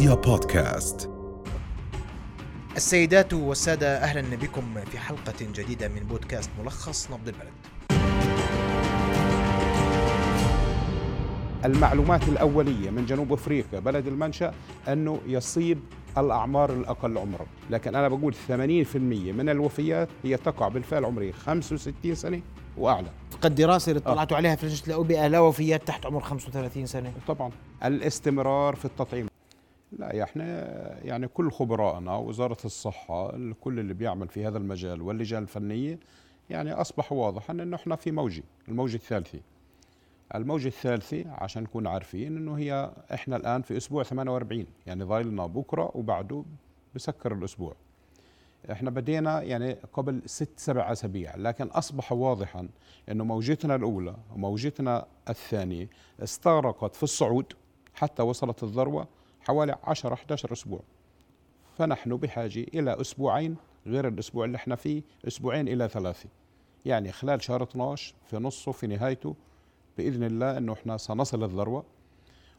رؤيا بودكاست. السيدات والسادة أهلا بكم في حلقة جديدة من بودكاست ملخص نبض البلد. المعلومات الأولية من جنوب أفريقيا بلد المنشأ أنه يصيب الأعمار الأقل عمرا لكن أنا بقول 80% من الوفيات هي تقع بالفعل عمرية 65 سنة وأعلى. قد دراسة اللي اطلعتوا عليها في لجنة الأوبئة لا وفيات تحت عمر 35 سنة. طبعا. الاستمرار في التطعيم. لا إحنا يعني كل خبرائنا وزارة الصحة كل اللي بيعمل في هذا المجال واللجان الفنية يعني أصبح واضحا أنه إحنا في موجة الموجة الثالثة الموجة الثالثة عشان نكون عارفين أنه هي إحنا الآن في أسبوع 48 يعني ضايلنا بكرة وبعده بسكر الأسبوع. إحنا بدينا يعني قبل ست سبع أسابيع لكن أصبح واضحا إنه موجتنا الأولى وموجتنا الثانية استغرقت في الصعود حتى وصلت الذروة حوالي 10 11 أسبوع. فنحن بحاجة إلى أسبوعين غير الأسبوع اللي إحنا فيه أسبوعين إلى ثلاثة. يعني خلال شهر 12 في نصه في نهايته بإذن الله إنه إحنا سنصل الذروة.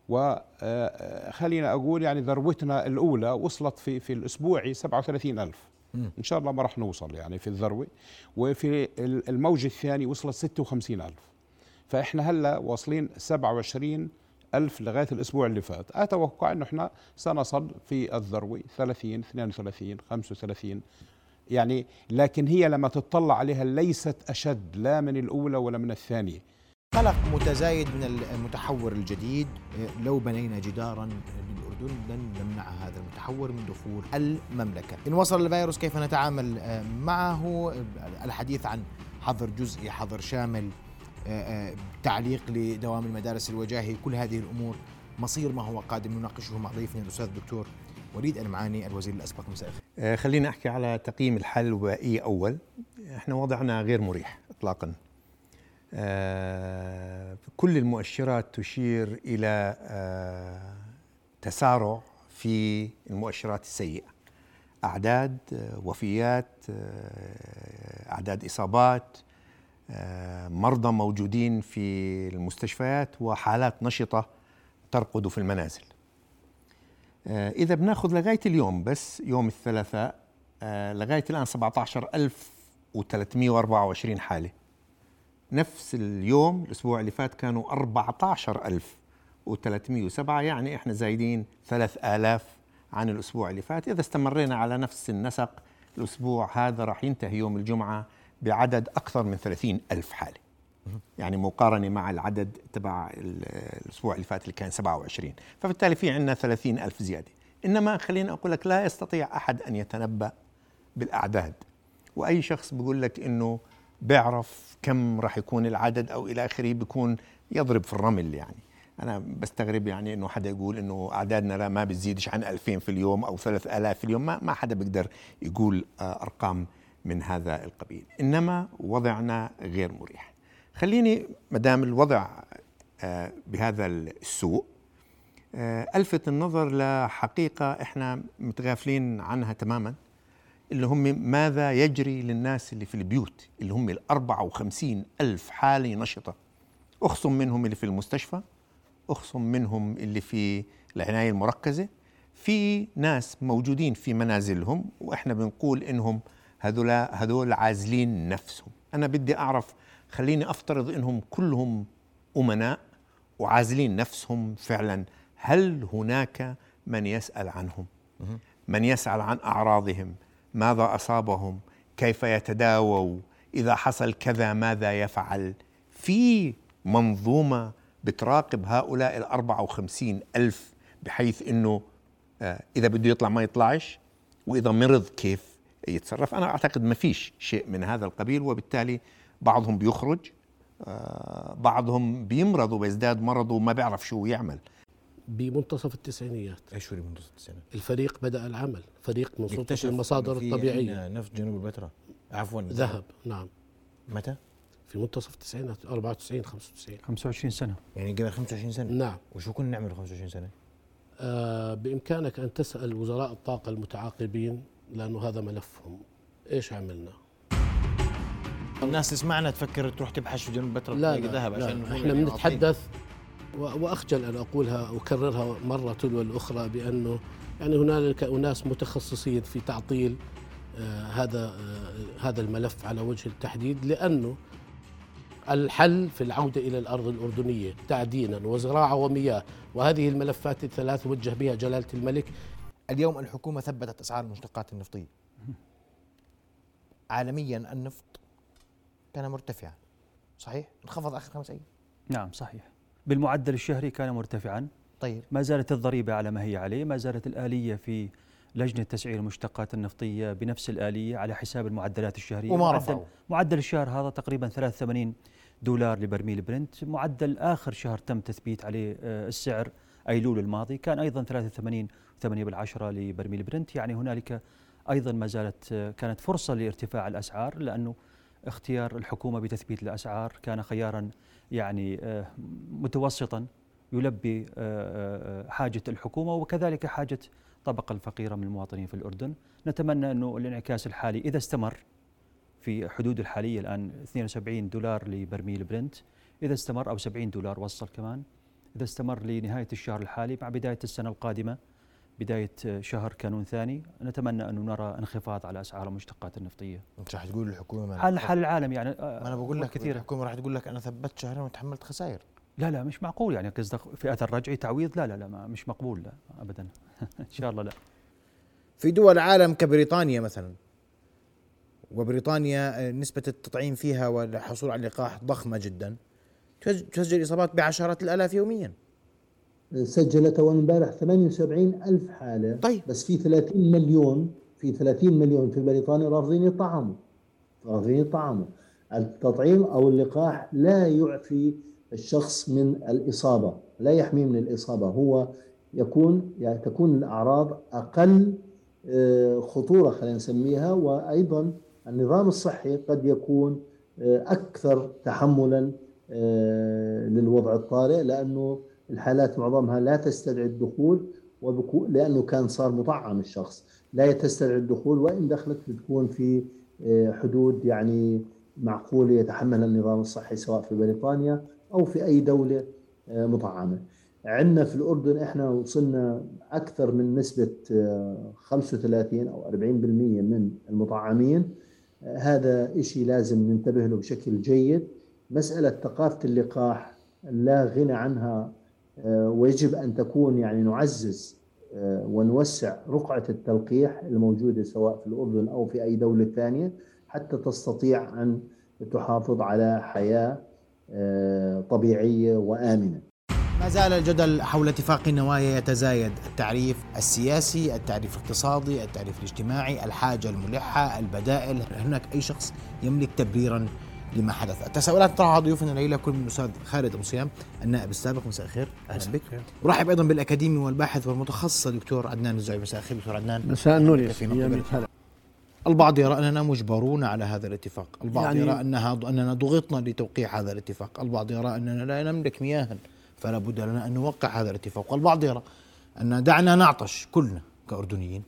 وخلينا أقول يعني ذروتنا الأولى وصلت في في الأسبوع 37000 إن شاء الله ما راح نوصل يعني في الذروة. وفي الموج الثاني وصلت 56000 فإحنا هلأ واصلين 27 ألف لغاية الأسبوع اللي فات. أتوقع أنه إحنا سنصل في الذروة 30 32 35 يعني لكن هي لما تطلع عليها ليست أشد لا من الأولى ولا من الثانية. قلق متزايد من المتحور الجديد. لو بنينا جدارا للأردن لن نمنع هذا المتحور من دخول المملكة. إن وصل الفيروس كيف نتعامل معه؟ الحديث عن حظر جزئي حظر شامل. تعليق لدوام المدارس الوجاهي. كل هذه الأمور مصير ما هو قادم نناقشه مع ضيفنا الأستاذ الدكتور وليد ألمعاني الوزير الأسبق مساء الخير. خلينا أحكي على تقييم الحالة الوبائية أول. إحنا وضعنا غير مريح إطلاقا. آه كل المؤشرات تشير آه تسارع في المؤشرات السيئة. أعداد وفيات أعداد إصابات مرضى موجودين في المستشفيات وحالات نشطة ترقد في المنازل. إذا بناخذ لغاية اليوم بس يوم الثلاثاء لغاية الآن 17324 حالة. نفس اليوم الأسبوع اللي فات كانوا 14307 يعني إحنا زايدين 3000 عن الأسبوع اللي فات. إذا استمرينا على نفس النسق الأسبوع هذا راح ينتهي يوم الجمعة بعدد أكثر من 30 ألف حالة. يعني مقارنة مع العدد تبع الأسبوع اللي فات اللي كان 27 فبالتالي في عندنا 30 ألف زيادة. إنما خليني أقول لك لا يستطيع أحد أن يتنبأ بالأعداد. وأي شخص بيقول لك إنه بيعرف كم راح يكون العدد أو إلى آخره بيكون يضرب في الرمل يعني. أنا بستغرب يعني إنه حدا يقول إنه أعدادنا لا ما بتزيدش عن 2000 في اليوم أو 3000 في اليوم. ما, ما حدا بيقدر يقول أرقام من هذا القبيل. إنما وضعنا غير مريح. خليني مدام الوضع بهذا السوء ألفت النظر لحقيقة إحنا متغافلين عنها تماما اللي هم ماذا يجري للناس اللي في البيوت اللي هم ال 54 ألف حالة نشطة. أخصم منهم اللي في المستشفى أخصم منهم اللي في العناية المركزة. في ناس موجودين في منازلهم وإحنا بنقول إنهم هذول هذول عازلين نفسهم. أنا بدي أعرف خليني أفترض إنهم كلهم أمناء وعازلين نفسهم فعلا. هل هناك من يسأل عنهم؟ من يسأل عن أعراضهم؟ ماذا أصابهم؟ كيف يتداووا؟ إذا حصل كذا ماذا يفعل؟ في منظومة بتراقب هؤلاء ال 54 ألف بحيث أنه إذا بده يطلع ما يطلعش وإذا مرض كيف؟ يتصرف. أنا أعتقد ما فيش شيء من هذا القبيل وبالتالي بعضهم بيخرج بعضهم بيمرض وبيزداد مرضه وما بيعرف شو يعمل. بمنتصف التسعينيات. إيش هو منتصف التسعينيات؟ الفريق بدأ العمل. فريق من سلطة المصادر الطبيعية. نفط جنوب البتراء. عفوا ذهب نعم. متى؟ في منتصف التسعينات 94 95 25 سنة. يعني قبل 25 سنة؟ نعم. وشو كنا نعمل 25 سنة؟ آه بإمكانك أن تسأل وزراء الطاقة المتعاقبين لأنه هذا ملفهم. إيش عملنا؟ الناس تسمعنا تفكر تروح تبحث في جنوب بتراء لا لا, ذهب لا. عشان إحنا بنتحدث وأخجل أن أقولها اكررها مرة تلو الأخرى بأنه يعني هنالك أناس متخصصين في تعطيل آه هذا آه هذا الملف على وجه التحديد لأنه الحل في العودة إلى الأرض الأردنية تعدينا وزراعة ومياه وهذه الملفات الثلاث وجه بها جلالة الملك اليوم الحكومة ثبتت أسعار المشتقات النفطية. عالميا النفط كان مرتفعا. صحيح؟ انخفض آخر خمس أيام. نعم صحيح. بالمعدل الشهري كان مرتفعا. طيب. ما زالت الضريبة على ما هي عليه. ما زالت الآلية في لجنة تسعير المشتقات النفطية بنفس الآلية على حساب المعدلات الشهرية. وما معدل. معدل الشهر هذا تقريبا 83 دولار لبرميل برنت. معدل آخر شهر تم تثبيت عليه آه، السعر أيلول الماضي كان أيضا 83 8 بالعشرة لبرميل برنت. يعني هنالك أيضا ما زالت آه، كانت فرصة لارتفاع الأسعار لأنه اختيار الحكومة بتثبيت الأسعار كان خيارا يعني آه، متوسطا يلبي حاجة الحكومة وكذلك حاجة الطبقة الفقيرة من المواطنين في الأردن. نتمنى أنه الانعكاس الحالي إذا استمر في حدود الحالية الآن 72 دولار لبرميل برنت. إذا استمر أو 70 دولار وصل كمان. إذا استمر لنهاية الشهر الحالي مع بداية السنة القادمة بداية شهر كانون ثاني. نتمنى أن نرى انخفاض على أسعار المشتقات النفطية. إنت راح تقول الحكومة حال حال العالم يعني؟ ما أنا بقول لك كثير. الحكومة راح تقول لك أنا ثبت شهرين وتحملت خسائر. لا لا مش معقول يعني. قصدك في أثر رجعي تعويض؟ لا لا لا ما مش مقبول لا ابدا. إن شاء الله لا. في دول العالم كبريطانيا مثلا وبريطانيا آه، نسبة التطعيم فيها والحصول على اللقاح ضخمة جدا. تسجل إصابات بعشرات الآلاف يوميا. سجلت أول امبارح 78 ألف حالة. طيب. بس في 30 مليون في 30 مليون في بريطانيا رافضين يطعموا. رافضين يطعموا. التطعيم أو اللقاح لا يعفي الشخص من الإصابة لا يحميه من الإصابة. هو يكون يعني تكون الأعراض أقل آه، خطورة خلينا نسميها. وأيضا النظام الصحي قد يكون آه، أكثر تحملا للوضع الطارئ لأنه الحالات معظمها لا تستدعي الدخول وبكو لأنه كان صار مطعم الشخص. لا تستدعي الدخول وإن دخلت بتكون في آه، حدود يعني معقولة يتحملها النظام الصحي سواء في بريطانيا أو في أي دولة آه، مطعمة. عندنا في الأردن إحنا وصلنا أكثر من نسبة آه، 35 أو 40% من المطعمين. آه، هذا شيء لازم ننتبه له بشكل جيد. مسألة ثقافة اللقاح لا غنى عنها آه، ويجب أن تكون يعني نعزز آه، ونوسع رقعة التلقيح الموجودة سواء في الأردن أو في أي دولة ثانية حتى تستطيع أن تحافظ على حياة آه، طبيعية وآمنة. ما زال الجدل حول اتفاق النوايا يتزايد التعريف السياسي التعريف الاقتصادي التعريف الاجتماعي الحاجة الملحة البدائل هناك أي شخص يملك تبريرا لما حدث. التساؤلات طرحها ضيوفنا الليلة كل من الأستاذ خالد أبو صيام النائب السابق. مساء الخير. أهلا بك. ورحب أيضا بالأكاديمي والباحث والمتخصص الدكتور عدنان الزعيم مساء الخير دكتور عدنان. مساء النور البعض يرى أننا مجبرون على هذا الاتفاق. البعض يعني- يرى أنها أننا ضغطنا لتوقيع هذا الاتفاق. البعض يرى أننا لا نملك مياها فلا بد لنا أن نوقع هذا الاتفاق. والبعض يرى أن دعنا نعطش كلنا كأردنيين.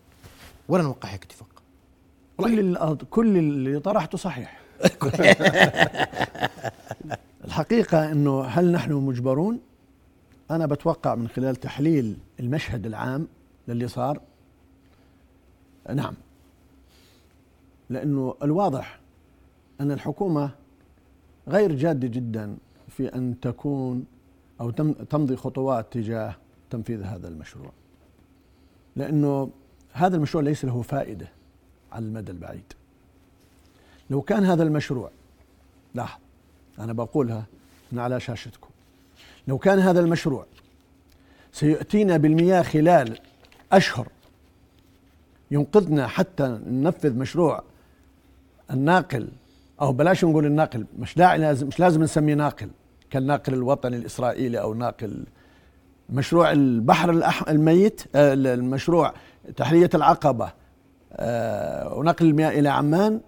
ولا نوقع هيك اتفاق. كل كل اللي طرحته صحيح. الحقيقة أنه هل نحن مجبرون؟ أنا بتوقع من خلال تحليل المشهد العام للي صار. نعم. لأنه الواضح أن الحكومة غير جادة جدا في أن تكون أو تم- تمضي خطوات تجاه تنفيذ هذا المشروع. لأنه هذا المشروع ليس له فائدة على المدى البعيد. لو كان هذا المشروع لاحظ أنا بقولها من على شاشتكم. لو كان هذا المشروع سيأتينا بالمياه خلال أشهر ينقذنا حتى ننفذ مشروع الناقل أو بلاش نقول الناقل مش لازم مش لازم نسميه ناقل كالناقل الوطني الإسرائيلي أو ناقل مشروع البحر الأح... الميت آه، المشروع تحلية العقبة آه، ونقل المياه إلى عمان.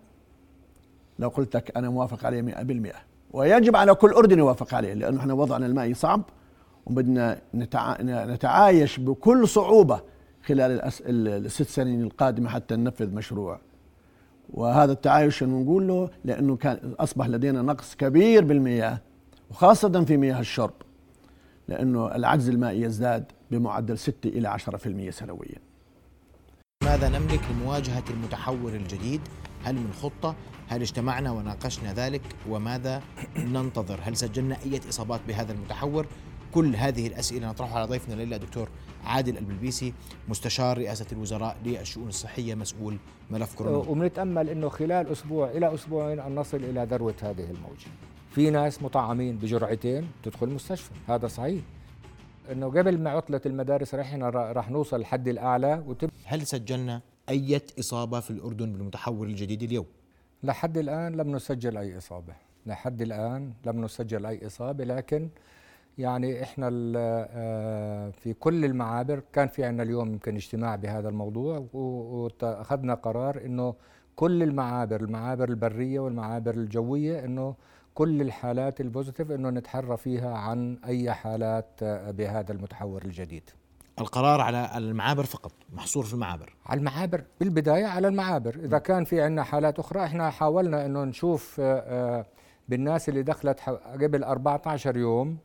لو قلت لك أنا موافق عليه مئة بالمئة. ويجب على كل أردني يوافق عليه لأنه إحنا وضعنا المائي صعب وبدنا نتع... نتعايش بكل صعوبة خلال الأس... ال- الست سنين القادمة حتى ننفذ مشروع. وهذا التعايش نقول له لأنه كان أصبح لدينا نقص كبير بالمياه وخاصة في مياه الشرب لأنه العجز المائي يزداد بمعدل 6 إلى 10% سنويا. ماذا نملك لمواجهة المتحور الجديد؟ هل من خطة؟ هل اجتمعنا وناقشنا ذلك؟ وماذا ننتظر؟ هل سجلنا أي إصابات بهذا المتحور؟ كل هذه الأسئلة نطرحها على ضيفنا الليلة دكتور عادل البلبيسي مستشار رئاسة الوزراء للشؤون الصحية مسؤول ملف كورونا. وبنتامل إنه خلال أسبوع إلى أسبوعين أن نصل إلى ذروة هذه الموجة. في ناس مطعمين بجرعتين تدخل المستشفى، هذا صحيح. إنه قبل ما عطلة المدارس رحنا راح نوصل الحد الأعلى وتب هل سجلنا أي إصابة في الأردن بالمتحور الجديد اليوم؟ لحد الآن لم نسجل أي إصابة، لحد الآن لم نسجل أي إصابة لكن يعني إحنا ال- آه، في كل المعابر كان في عندنا اليوم يمكن اجتماع بهذا الموضوع واخذنا قرار إنه كل المعابر المعابر البرية والمعابر الجوية إنه كل الحالات البوزيتيف إنه نتحرى فيها عن أي حالات آه، بهذا المتحور الجديد. القرار على المعابر فقط محصور في المعابر. على المعابر بالبداية على المعابر. إذا كان في عندنا حالات أخرى إحنا حاولنا إنه نشوف آه، آه، بالناس اللي دخلت قبل 14 يوم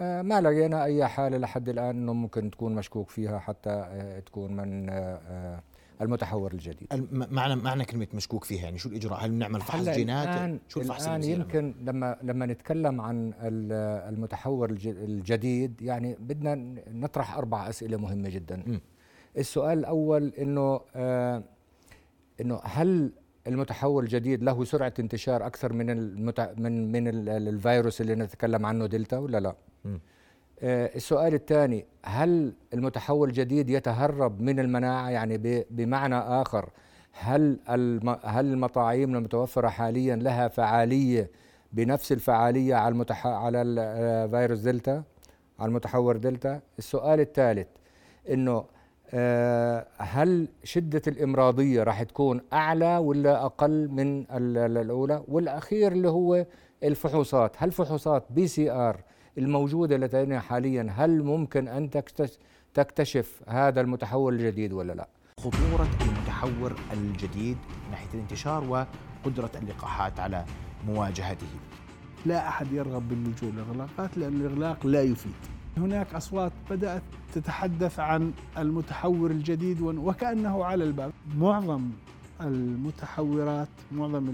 آه، ما لقينا أي حالة لحد الآن إنه ممكن تكون مشكوك فيها حتى تكون من المتحور الجديد معنى معنى كلمة مشكوك فيها يعني شو الإجراء هل بنعمل فحص جينات الان, شو الفحص بصير؟ يمكن لما لما نتكلم عن ال- المتحور الج- الجديد يعني بدنا نطرح أربع أسئلة مهمة جدا م. السؤال الأول إنه آه إنه هل المتحور الجديد له سرعة انتشار أكثر من المت... من من ال- ال- الفيروس اللي نتكلم عنه دلتا ولا لا؟ م. آه السؤال الثاني هل المتحول الجديد يتهرب من المناعة يعني. بمعنى آخر هل. هل المطاعيم المتوفرة حاليا لها فعالية بنفس الفعالية على المتح... على ال- آه، دلتا على المتحور دلتا؟ السؤال الثالث إنه آه، هل شدة الإمراضية راح تكون أعلى ولا أقل من ال- ال- الأولى والأخير اللي هو الفحوصات هل فحوصات PCR الموجودة لدينا حاليا هل ممكن أن تكتش- تكتشف هذا المتحول الجديد ولا لا؟ خطورة المتحور الجديد من ناحية الانتشار وقدرة اللقاحات على مواجهته. لا أحد يرغب باللجوء للإغلاقات لأن الإغلاق لا يفيد. هناك أصوات بدأت تتحدث عن المتحور الجديد وكأنه على الباب. معظم المتحورات معظم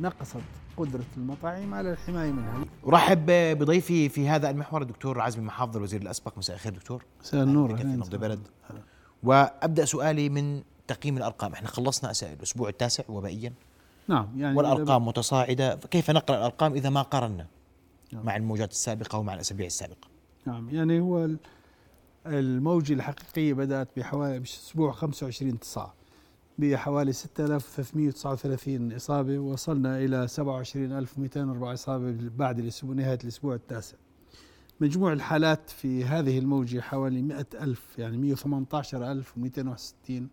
نقصت قدرة المطاعم على الحماية منها. أرحب بضيفي في هذا المحور الدكتور عزمي محافظ الوزير الأسبق. مساء الخير دكتور. مساء النور نبض. بلد وأبدأ سؤالي من تقييم الأرقام. إحنا خلصنا أس- الأسبوع التاسع وبائيا. نعم يعني والأرقام متصاعدة. كيف نقرأ الأرقام إذا ما قارنا نعم. مع الموجات السابقة ومع الأسابيع السابقة؟ نعم يعني هو ال- الموجة الحقيقية بدأت بحوالي بأسبوع 25 9 بحوالي 6339 إصابة وصلنا إلى 27204 إصابة بعد الأسبوع نهاية الأسبوع التاسع. مجموع الحالات في هذه الموجة حوالي 100 ألف يعني 118261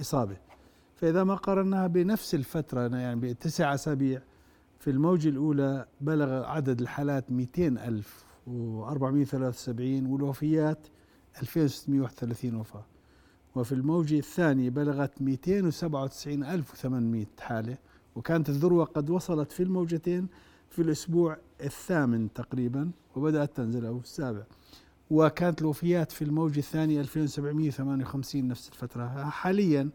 إصابة. فإذا ما قارناها بنفس الفترة يعني بتسع أسابيع في الموجة الأولى بلغ عدد الحالات 200 ألف و473 والوفيات 2631 وفاة. وفي الموجة الثانية بلغت 297800 حالة وكانت الذروة قد وصلت في الموجتين في الأسبوع الثامن تقريبا وبدأت تنزل أو السابع. وكانت الوفيات في الموجة الثانية 2758 نفس الفترة. حاليا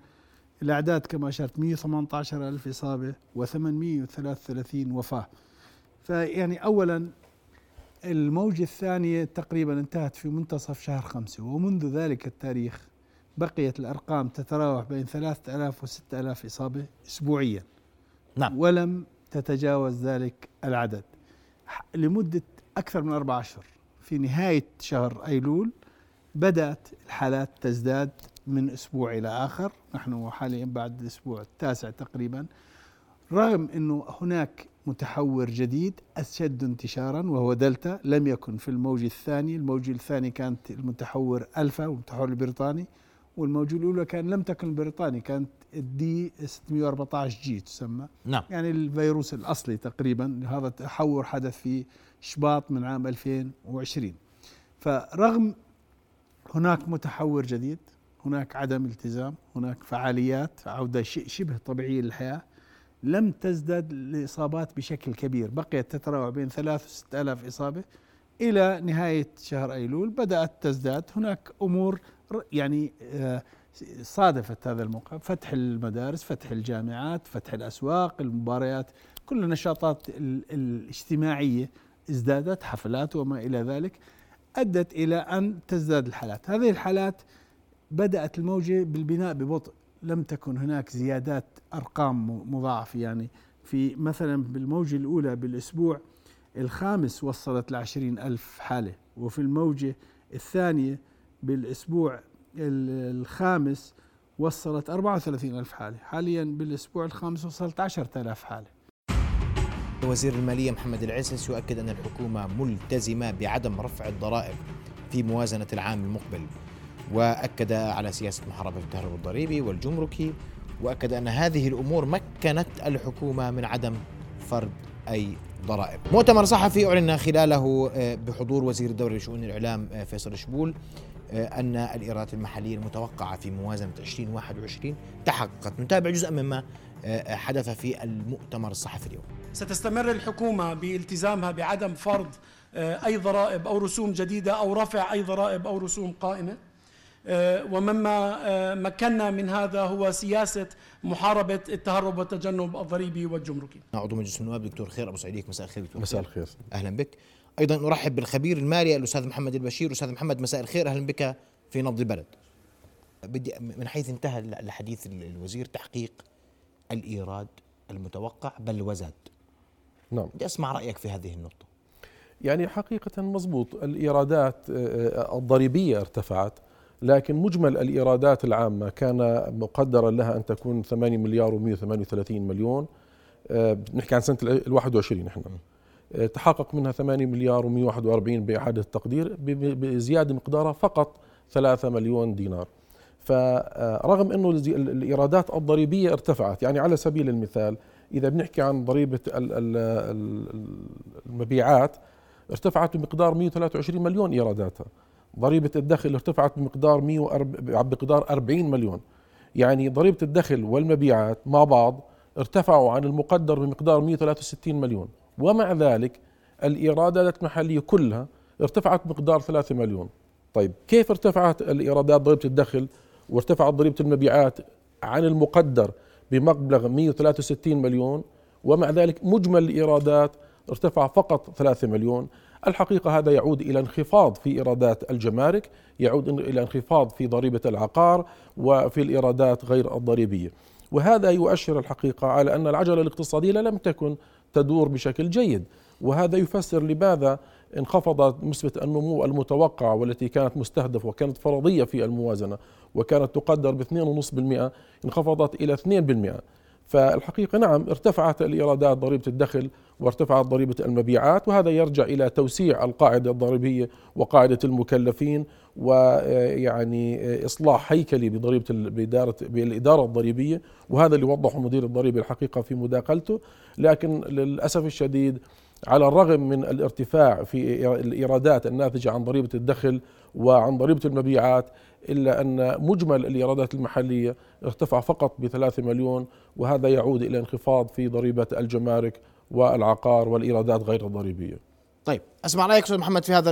الأعداد كما أشرت 118 ألف إصابة و833 وفاة. فيعني أولا الموجة الثانية تقريبا انتهت في منتصف شهر خمسة ومنذ ذلك التاريخ بقيت الأرقام تتراوح بين 3000 و 6000 إصابة أسبوعيا. نعم. ولم تتجاوز ذلك العدد. لمدة أكثر من أربع أشهر. في نهاية شهر أيلول بدأت الحالات تزداد من أسبوع إلى آخر. نحن حاليا بعد الأسبوع التاسع تقريبا. رغم أنه هناك متحور جديد أشد انتشارا وهو دلتا لم يكن في الموج الثاني الموج الثاني كانت المتحور ألفا والمتحور البريطاني. والموجة الأولى كان لم تكن البريطاني كانت ال D 614 G تسمى. نعم. يعني الفيروس الأصلي تقريبا هذا التحور حدث في شباط من عام 2020 فرغم هناك متحور جديد هناك عدم التزام هناك فعاليات عودة ش- شبه طبيعية للحياة لم تزداد الإصابات بشكل كبير. بقيت تتراوح بين ثلاث وست ألاف إصابة. إلى نهاية شهر أيلول بدأت تزداد. هناك أمور يعني آه، صادفت هذا الموقع فتح المدارس فتح الجامعات فتح الأسواق المباريات كل النشاطات الاجتماعية ازدادت حفلات وما إلى ذلك أدت إلى أن تزداد الحالات. هذه الحالات بدأت الموجة بالبناء ببطء. لم تكن هناك زيادات أرقام مضاعفة يعني. في مثلا بالموجة الأولى بالأسبوع الخامس وصلت لعشرين ألف حالة. وفي الموجة الثانية بالأسبوع الخامس وصلت 34 ألف حالة. حاليا بالأسبوع الخامس وصلت 10000 حالة. وزير المالية محمد العسس يؤكد أن الحكومة ملتزمة بعدم رفع الضرائب في موازنة العام المقبل. وأكد على سياسة محاربة التهرب الضريبي والجمركي وأكد أن هذه الأمور مكنت الحكومة من عدم فرض أي ضرائب. مؤتمر صحفي أعلن خلاله آه، بحضور وزير الدولة لشؤون الإعلام آه، فيصل شبول آه، أن الإيرادات المحلية المتوقعة في موازنة 2021 تحققت. نتابع جزءا مما حدث في المؤتمر الصحفي اليوم. ستستمر الحكومة بالتزامها بعدم فرض أي ضرائب أو رسوم جديدة أو رفع أي ضرائب أو رسوم قائمة؟ ومما آه، مكنا من هذا هو سياسة محاربة التهرب والتجنب الضريبي والجمركي. عضو مجلس النواب. دكتور خير أبو سعيديك مساء الخير دكتور. مساء الخير. أهلا بك. أيضا أرحب بالخبير المالي الأستاذ محمد البشير. أستاذ محمد مساء الخير. أهلا بك في نبض البلد. بدي من حيث انتهى الحديث الوزير تحقيق الإيراد المتوقع بل وزاد. نعم. بدي أسمع رأيك في هذه النقطة. يعني حقيقة مضبوط. الإيرادات آه، الضريبية ارتفعت. لكن مجمل الإيرادات العامة كان مقدرا لها أن تكون 8 مليار و138 مليون. آه، بنحكي عن سنة ال 21 نحن. آه، تحقق منها 8 مليار و141 بإعادة التقدير بزيادة مقدارها فقط 3 مليون دينار. فرغم أنه الإيرادات الضريبية ارتفعت يعني على سبيل المثال إذا بنحكي عن ضريبة المبيعات ارتفعت بمقدار 123 مليون إيراداتها. ضريبة الدخل ارتفعت بمقدار 100 بمقدار 40 مليون. يعني ضريبة الدخل والمبيعات مع بعض ارتفعوا عن المقدر بمقدار 163 مليون. ومع ذلك الإيرادات المحلية كلها ارتفعت بمقدار 3 مليون. طيب كيف ارتفعت الإيرادات ضريبة الدخل وارتفعت ضريبة المبيعات عن المقدر بمبلغ 163 مليون؟ ومع ذلك مجمل الإيرادات ارتفع فقط 3 مليون. الحقيقة هذا يعود إلى انخفاض في إيرادات الجمارك يعود إلى انخفاض في ضريبة العقار وفي الإيرادات غير الضريبية. وهذا يؤشر الحقيقة على أن العجلة الاقتصادية لم تكن تدور بشكل جيد. وهذا يفسر لماذا انخفضت نسبة النمو المتوقعة والتي كانت مستهدفة وكانت فرضية في الموازنة وكانت تقدر ب 2.5% انخفضت إلى 2% فالحقيقة نعم ارتفعت الإيرادات ضريبة الدخل وارتفعت ضريبة المبيعات وهذا يرجع إلى توسيع القاعدة الضريبية وقاعدة المكلفين ويعني إصلاح هيكلي بضريبة بإدارة بالإدارة الضريبية وهذا اللي وضحه مدير الضريبة الحقيقة في مداخلته. لكن للأسف الشديد على الرغم من الارتفاع في الإيرادات الناتجة عن ضريبة الدخل وعن ضريبة المبيعات إلا أن مجمل الإيرادات المحلية ارتفع فقط بثلاثة مليون وهذا يعود إلى انخفاض في ضريبة الجمارك والعقار والإيرادات غير الضريبية طيب أسمع رأيك أستاذ محمد في هذا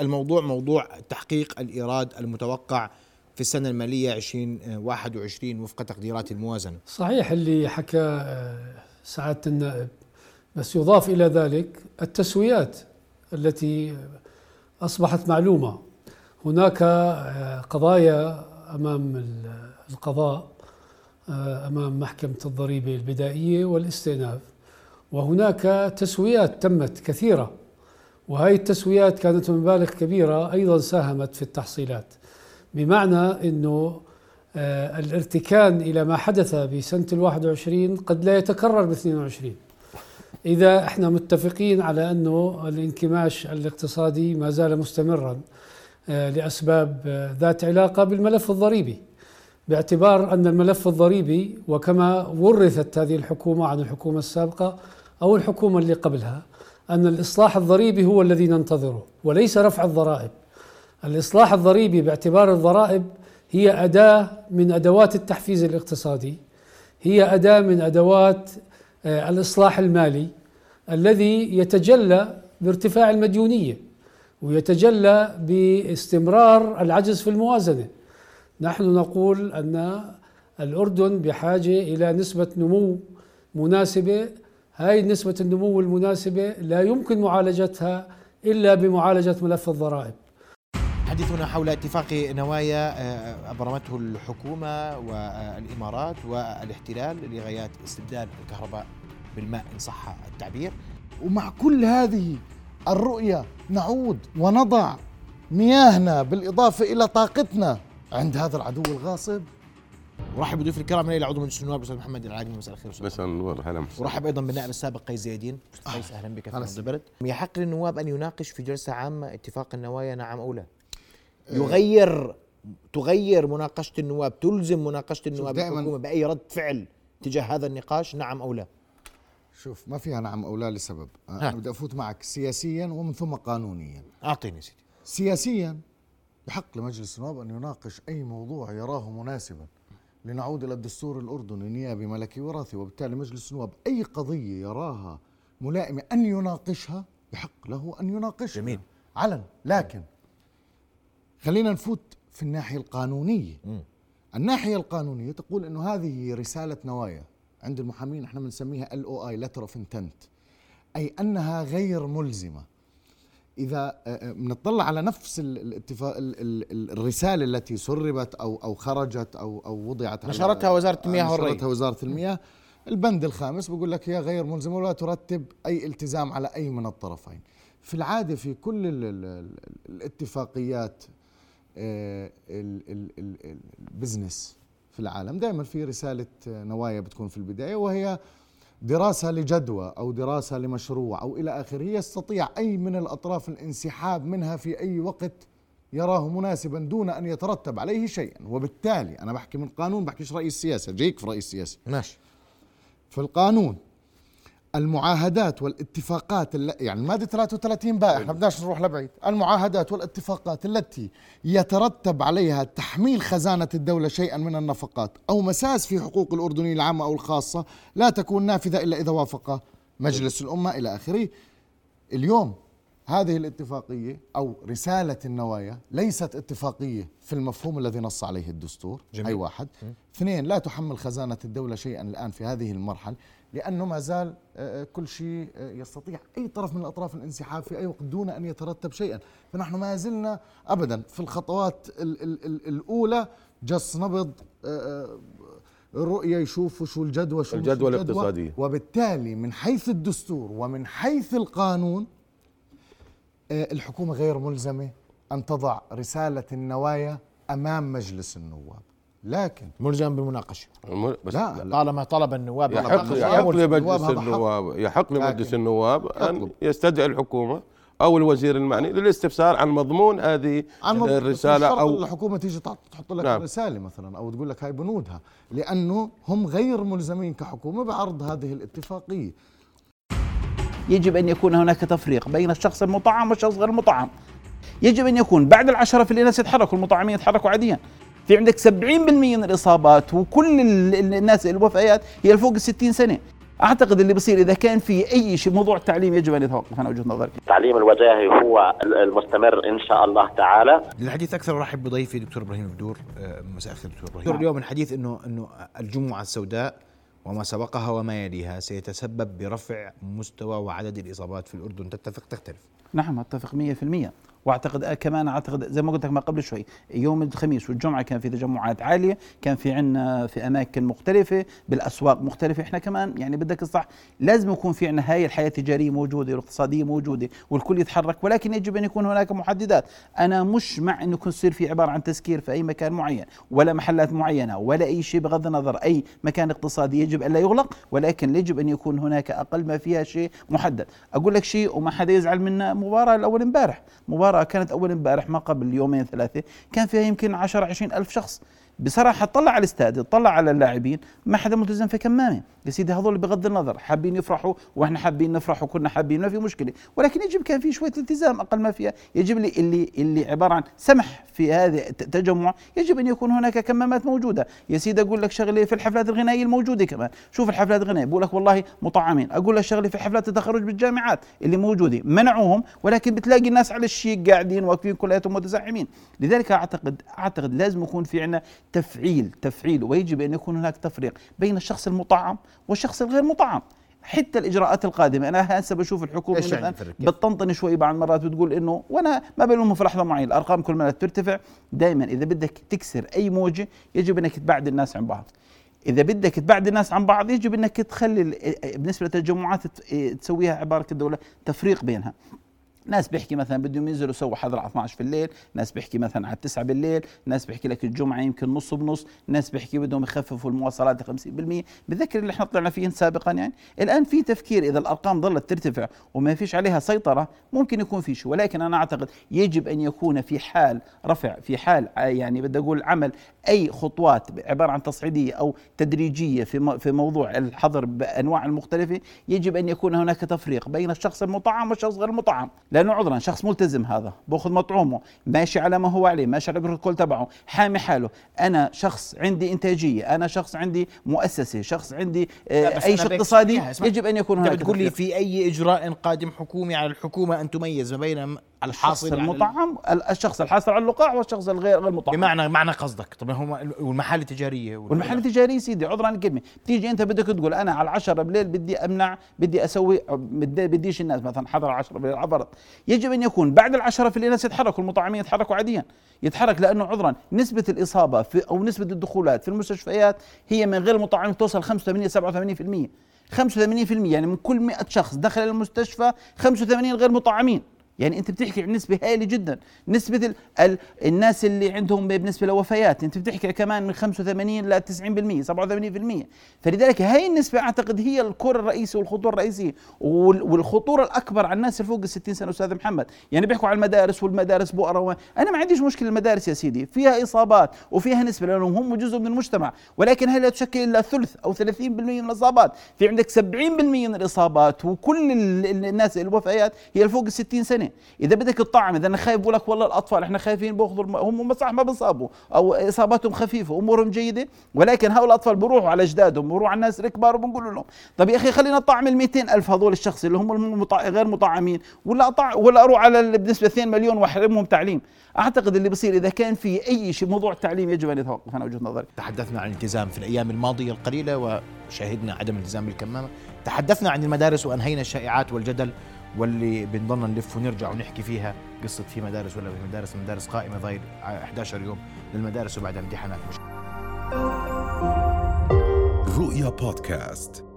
الموضوع موضوع تحقيق الإيراد المتوقع في السنة المالية 2021 وفق تقديرات الموازنة. صحيح اللي حكى آه، سعادة النائب بس يضاف إلى ذلك التسويات التي أصبحت معلومة. هناك آه، قضايا أمام القضاء آه، أمام محكمة الضريبة البدائية والاستئناف. وهناك تسويات تمت كثيرة وهذه التسويات كانت بمبالغ كبيرة أيضا ساهمت في التحصيلات بمعنى أنه آه، الارتكان إلى ما حدث بسنة الواحد وعشرين قد لا يتكرر ب 22 إذا إحنا متفقين على أنه الانكماش الاقتصادي ما زال مستمرا آه، لأسباب آه، ذات علاقة بالملف الضريبي باعتبار أن الملف الضريبي وكما ورثت هذه الحكومة عن الحكومة السابقة أو الحكومة اللي قبلها أن الإصلاح الضريبي هو الذي ننتظره وليس رفع الضرائب. الإصلاح الضريبي باعتبار الضرائب هي أداة من أدوات التحفيز الاقتصادي هي أداة من أدوات آه، الإصلاح المالي الذي يتجلى بارتفاع المديونية ويتجلى باستمرار العجز في الموازنة. نحن نقول أن الأردن بحاجة إلى نسبة نمو مناسبة هاي نسبة النمو المناسبة لا يمكن معالجتها إلا بمعالجة ملف الضرائب. حديثنا حول اتفاق نوايا آه، أبرمته الحكومة والإمارات والاحتلال لغايات استبدال الكهرباء بالماء إن صح التعبير. ومع كل هذه الرؤية نعود ونضع مياهنا بالإضافة إلى طاقتنا عند هذا العدو الغاصب. ورحب بضيوف الكرام إلى عضو مجلس النواب الاستاذ محمد العالمي مساء الخير مساء النور هلا ورحب أيضا بالنائب السابق قيس زيدين أستاذ قيس أهلا بك في البلد يحق للنواب أن يناقش في جلسة عامة اتفاق النوايا نعم أو لا؟ يغير تغير مناقشة النواب تلزم مناقشة النواب الحكومة بأي رد فعل تجاه هذا النقاش نعم أو لا؟ شوف ما فيها نعم أو لا لسبب. أنا بدي أفوت معك سياسيا ومن ثم قانونيا. أعطيني سيدي. سياسيا يحق لمجلس النواب أن يناقش أي موضوع يراه مناسبا. لنعود إلى الدستور الأردني نيابي ملكي وراثي وبالتالي مجلس النواب أي قضية يراها ملائمة أن يناقشها يحق له أن يناقشها. جميل. علن. لكن خلينا نفوت في الناحية القانونية. م. الناحية القانونية تقول إنه هذه رسالة نوايا عند المحامين إحنا بنسميها LOI letter of intent أي أنها غير ملزمة. إذا بنطلع على نفس الاتفاق الرسالة التي سربت أو أو خرجت أو أو وضعت نشرتها وزارة المياه والري. نشرتها وزارة المياه. البند الخامس بيقول لك هي غير ملزمه ولا ترتب أي التزام على أي من الطرفين. في العادة في كل الاتفاقيات ال business في العالم دائما في رسالة نوايا بتكون في البداية وهي دراسة لجدوى أو دراسة لمشروع أو إلى آخره يستطيع أي من الأطراف الانسحاب منها في أي وقت يراه مناسبا دون أن يترتب عليه شيئا. وبالتالي أنا بحكي من قانون بحكيش رئيس السياسة جيك في رئيس السياسة ماشي. في القانون المعاهدات والاتفاقات يعني المادة 33 بقى إحنا بدناش نروح لبعيد. المعاهدات والاتفاقات التي يترتب عليها تحميل خزانة الدولة شيئا من النفقات أو مساس في حقوق الأردنيين العامة أو الخاصة لا تكون نافذة إلا إذا وافق مجلس الأمة إلى آخره. اليوم هذه الاتفاقية أو رسالة النوايا ليست اتفاقية في المفهوم الذي نص عليه الدستور جميل. أي واحد. اثنين لا تحمل خزانة الدولة شيئا الآن في هذه المرحلة. لأنه ما زال آه، آه، كل شيء آه، يستطيع أي طرف من الأطراف الانسحاب في أي وقت دون أن يترتب شيئا. فنحن ما زلنا أبدا في الخطوات الأولى جس نبض الرؤية يشوفوا شو الجدوى شو الجدوى الاقتصادية. وبالتالي من حيث الدستور ومن حيث القانون الحكومة غير ملزمة أن تضع رسالة النوايا أمام مجلس النواب. لكن ملزم بالمناقشه بس لا, لا. طالما طلب النواب يحق يحق لمجلس النواب يحق لمجلس النواب أن يستدعي الحكومة أو الوزير المعني للاستفسار عن مضمون هذه عن مضمون الرسالة أو الحكومة تيجي تحط لك نعم. رساله مثلا أو تقول لك هاي بنودها لأنه هم غير ملزمين كحكومة بعرض هذه الاتفاقية. يجب أن يكون هناك تفريق بين الشخص المطعم والشخص غير المطعم. يجب أن يكون بعد العشرة في الناس يتحركوا المطعمين يتحركوا عاديا. في عندك 70% من الإصابات وكل الناس الوفيات هي فوق ال 60 سنة أعتقد اللي بصير إذا كان في أي شيء موضوع التعليم يجب أن يتوقف أنا وجهة نظري. التعليم الوجاهي هو المستمر إن شاء الله تعالى. للحديث أكثر أرحب بضيفي دكتور إبراهيم بدور آه، مساء الخير دكتور إبراهيم. اليوم الحديث انه إنه الجمعة السوداء وما سبقها وما يليها سيتسبب برفع مستوى وعدد الإصابات في الأردن تتفق تختلف؟ نعم أتفق 100% واعتقد كمان أعتقد زي ما قلت لك ما قبل شوي يوم الخميس والجمعة كان في تجمعات عالية كان في عندنا في أماكن مختلفة بالأسواق مختلفة. إحنا كمان يعني بدك الصح لازم يكون في عندنا هاي الحياة التجارية موجودة والاقتصادية موجودة والكل يتحرك ولكن يجب أن يكون هناك محددات. أنا مش مع إنه يكون يصير في عبارة عن تسكير في أي مكان معين ولا محلات معينة ولا أي شيء بغض النظر أي مكان اقتصادي يجب الا يغلق ولكن يجب أن يكون هناك أقل ما فيها شيء محدد. أقول لك شيء وما حدا يزعل منا مباراة الأول امبارح مباراة كانت اول امبارح ما قبل يومين ثلاثة كان فيها يمكن 10 20 ألف شخص. بصراحة طلع على الاستاد طلع على اللاعبين ما حدا ملتزم في كمامة. يا سيدي هذول بغض النظر حابين يفرحوا وإحنا حابين نفرح وكنا حابين ما في مشكلة. ولكن يجب كان في شوية التزام أقل ما فيها. يجب لي اللي اللي عبارة عن سمح في هذا التجمع يجب أن يكون هناك كمامات موجودة. يا سيدي أقول لك شغله في الحفلات الغنائية الموجودة كمان. شوف الحفلات الغنائية بقول لك والله مطعمين. أقول لك شغله في حفلات التخرج بالجامعات اللي موجودة. منعوهم ولكن بتلاقي الناس على الشيك قاعدين واقفين كلياتهم متزاحمين لذلك اعتقد أعتقد لازم يكون في عندنا تفعيل تفعيل ويجب أن يكون هناك تفريق بين الشخص المطعم والشخص الغير مطعم. حتى الإجراءات القادمة أنا هسه بشوف الحكومة إيش يعني؟ بتطنطن شوي بعض المرات بتقول إنه وأنا ما بلومهم في لحظة معينة الأرقام كل ما ترتفع دائما إذا بدك تكسر أي موجة يجب أنك تبعد الناس عن بعض. إذا بدك تبعد الناس عن بعض يجب أنك تخلي ال- بالنسبة للتجمعات تسويها عبارة الدولة تفريق بينها. ناس بيحكي مثلا بدهم ينزلوا يسووا حظر على 12 في الليل، ناس بيحكي مثلا على 9 بالليل، ناس بيحكي لك الجمعة يمكن نص بنص، ناس بيحكي بدهم يخففوا المواصلات 50%، بذكر اللي إحنا طلعنا فيه سابقا يعني، الآن في تفكير إذا الأرقام ظلت ترتفع وما فيش عليها سيطرة ممكن يكون في شيء، ولكن أنا أعتقد يجب أن يكون في حال رفع في حال يعني بدي أقول عمل أي خطوات عبارة عن تصعيدية أو تدريجية في في موضوع الحظر بأنواع المختلفة، يجب أن يكون هناك تفريق بين الشخص المطعم والشخص غير المطعم، لأنه عذرا شخص ملتزم هذا بأخذ مطعومه ماشي على ما هو عليه ماشي على البروتوكول تبعه حامي حاله أنا شخص عندي إنتاجية أنا شخص عندي مؤسسة شخص عندي آه أي شيء اقتصادي. يجب أن يكون هناك بتقول لي. في أي إجراء قادم حكومي على الحكومة أن تميز ما بين الحاصل ال- المطعم الشخص الحاصل على اللقاح والشخص الغير غير مطعم بمعنى معنى قصدك. طب هم والمحال التجارية وال- والمحل التجاري سيدي عذرا الكلمة. بتيجي أنت بدك تقول أنا على 10 بالليل بدي أمنع بدي أسوي بدي بديش الناس مثلا حضر 10 بالليل عبرت يجب أن يكون بعد العشرة في الليل الناس يتحركوا المطعمين يتحركوا عاديا. يتحرك لأنه عذرا. نسبة الإصابة في أو نسبة الدخولات في المستشفيات هي من غير المطعمين توصل 85 87% 85% يعني من كل 100 شخص دخل المستشفى 85 غير مطعمين. يعني انت بتحكي عن نسبة هائلة جدا. نسبة ال ال الناس اللي عندهم بالنسبة لوفيات انت بتحكي كمان من 85 ل 90% 87% فلذلك هاي النسبة أعتقد هي الكور الرئيسي والخطوره الرئيسية. وال- والخطورة الأكبر على الناس اللي فوق ال 60 سنة أستاذ محمد. يعني بيحكوا على المدارس والمدارس بؤرة أنا ما عنديش مشكلة المدارس يا سيدي. فيها إصابات وفيها نسبة لأنهم هم جزء من المجتمع. ولكن هي لا تشكل إلا ثلث أو 30% من الإصابات. في عندك 70% من الإصابات وكل ال- ال- الناس الوفيات هي فوق ال 60 سنة. إذا بدك تطعم إذا أنا خايف بقول لك والله الأطفال إحنا خايفين بياخذوا الم- هم صح ما بنصابوا أو إصاباتهم خفيفة أمورهم جيدة ولكن هؤلاء الأطفال بيروحوا على أجدادهم بيروحوا على الناس الكبار وبنقول لهم طب يا أخي خلينا نطعم ال 200 ألف هذول الشخص اللي هم. غير مطعمين ولا أطع... ولا أروح على بالنسبة 2 مليون وأحرمهم تعليم. أعتقد اللي بصير إذا كان في أي شيء موضوع التعليم يجب أن يتوقف أنا وجهة نظري. تحدثنا عن الالتزام في الأيام الماضية القليلة وشاهدنا عدم الالتزام بالكمامة. تحدثنا عن المدارس وأنهينا الشائعات والجدل. واللي بنضلنا نلف ونرجع ونحكي فيها قصة في مدارس ولا في مدارس مدارس قائمة ضايل 11 يوم للمدارس وبعدها امتحانات مش رؤيا بودكاست.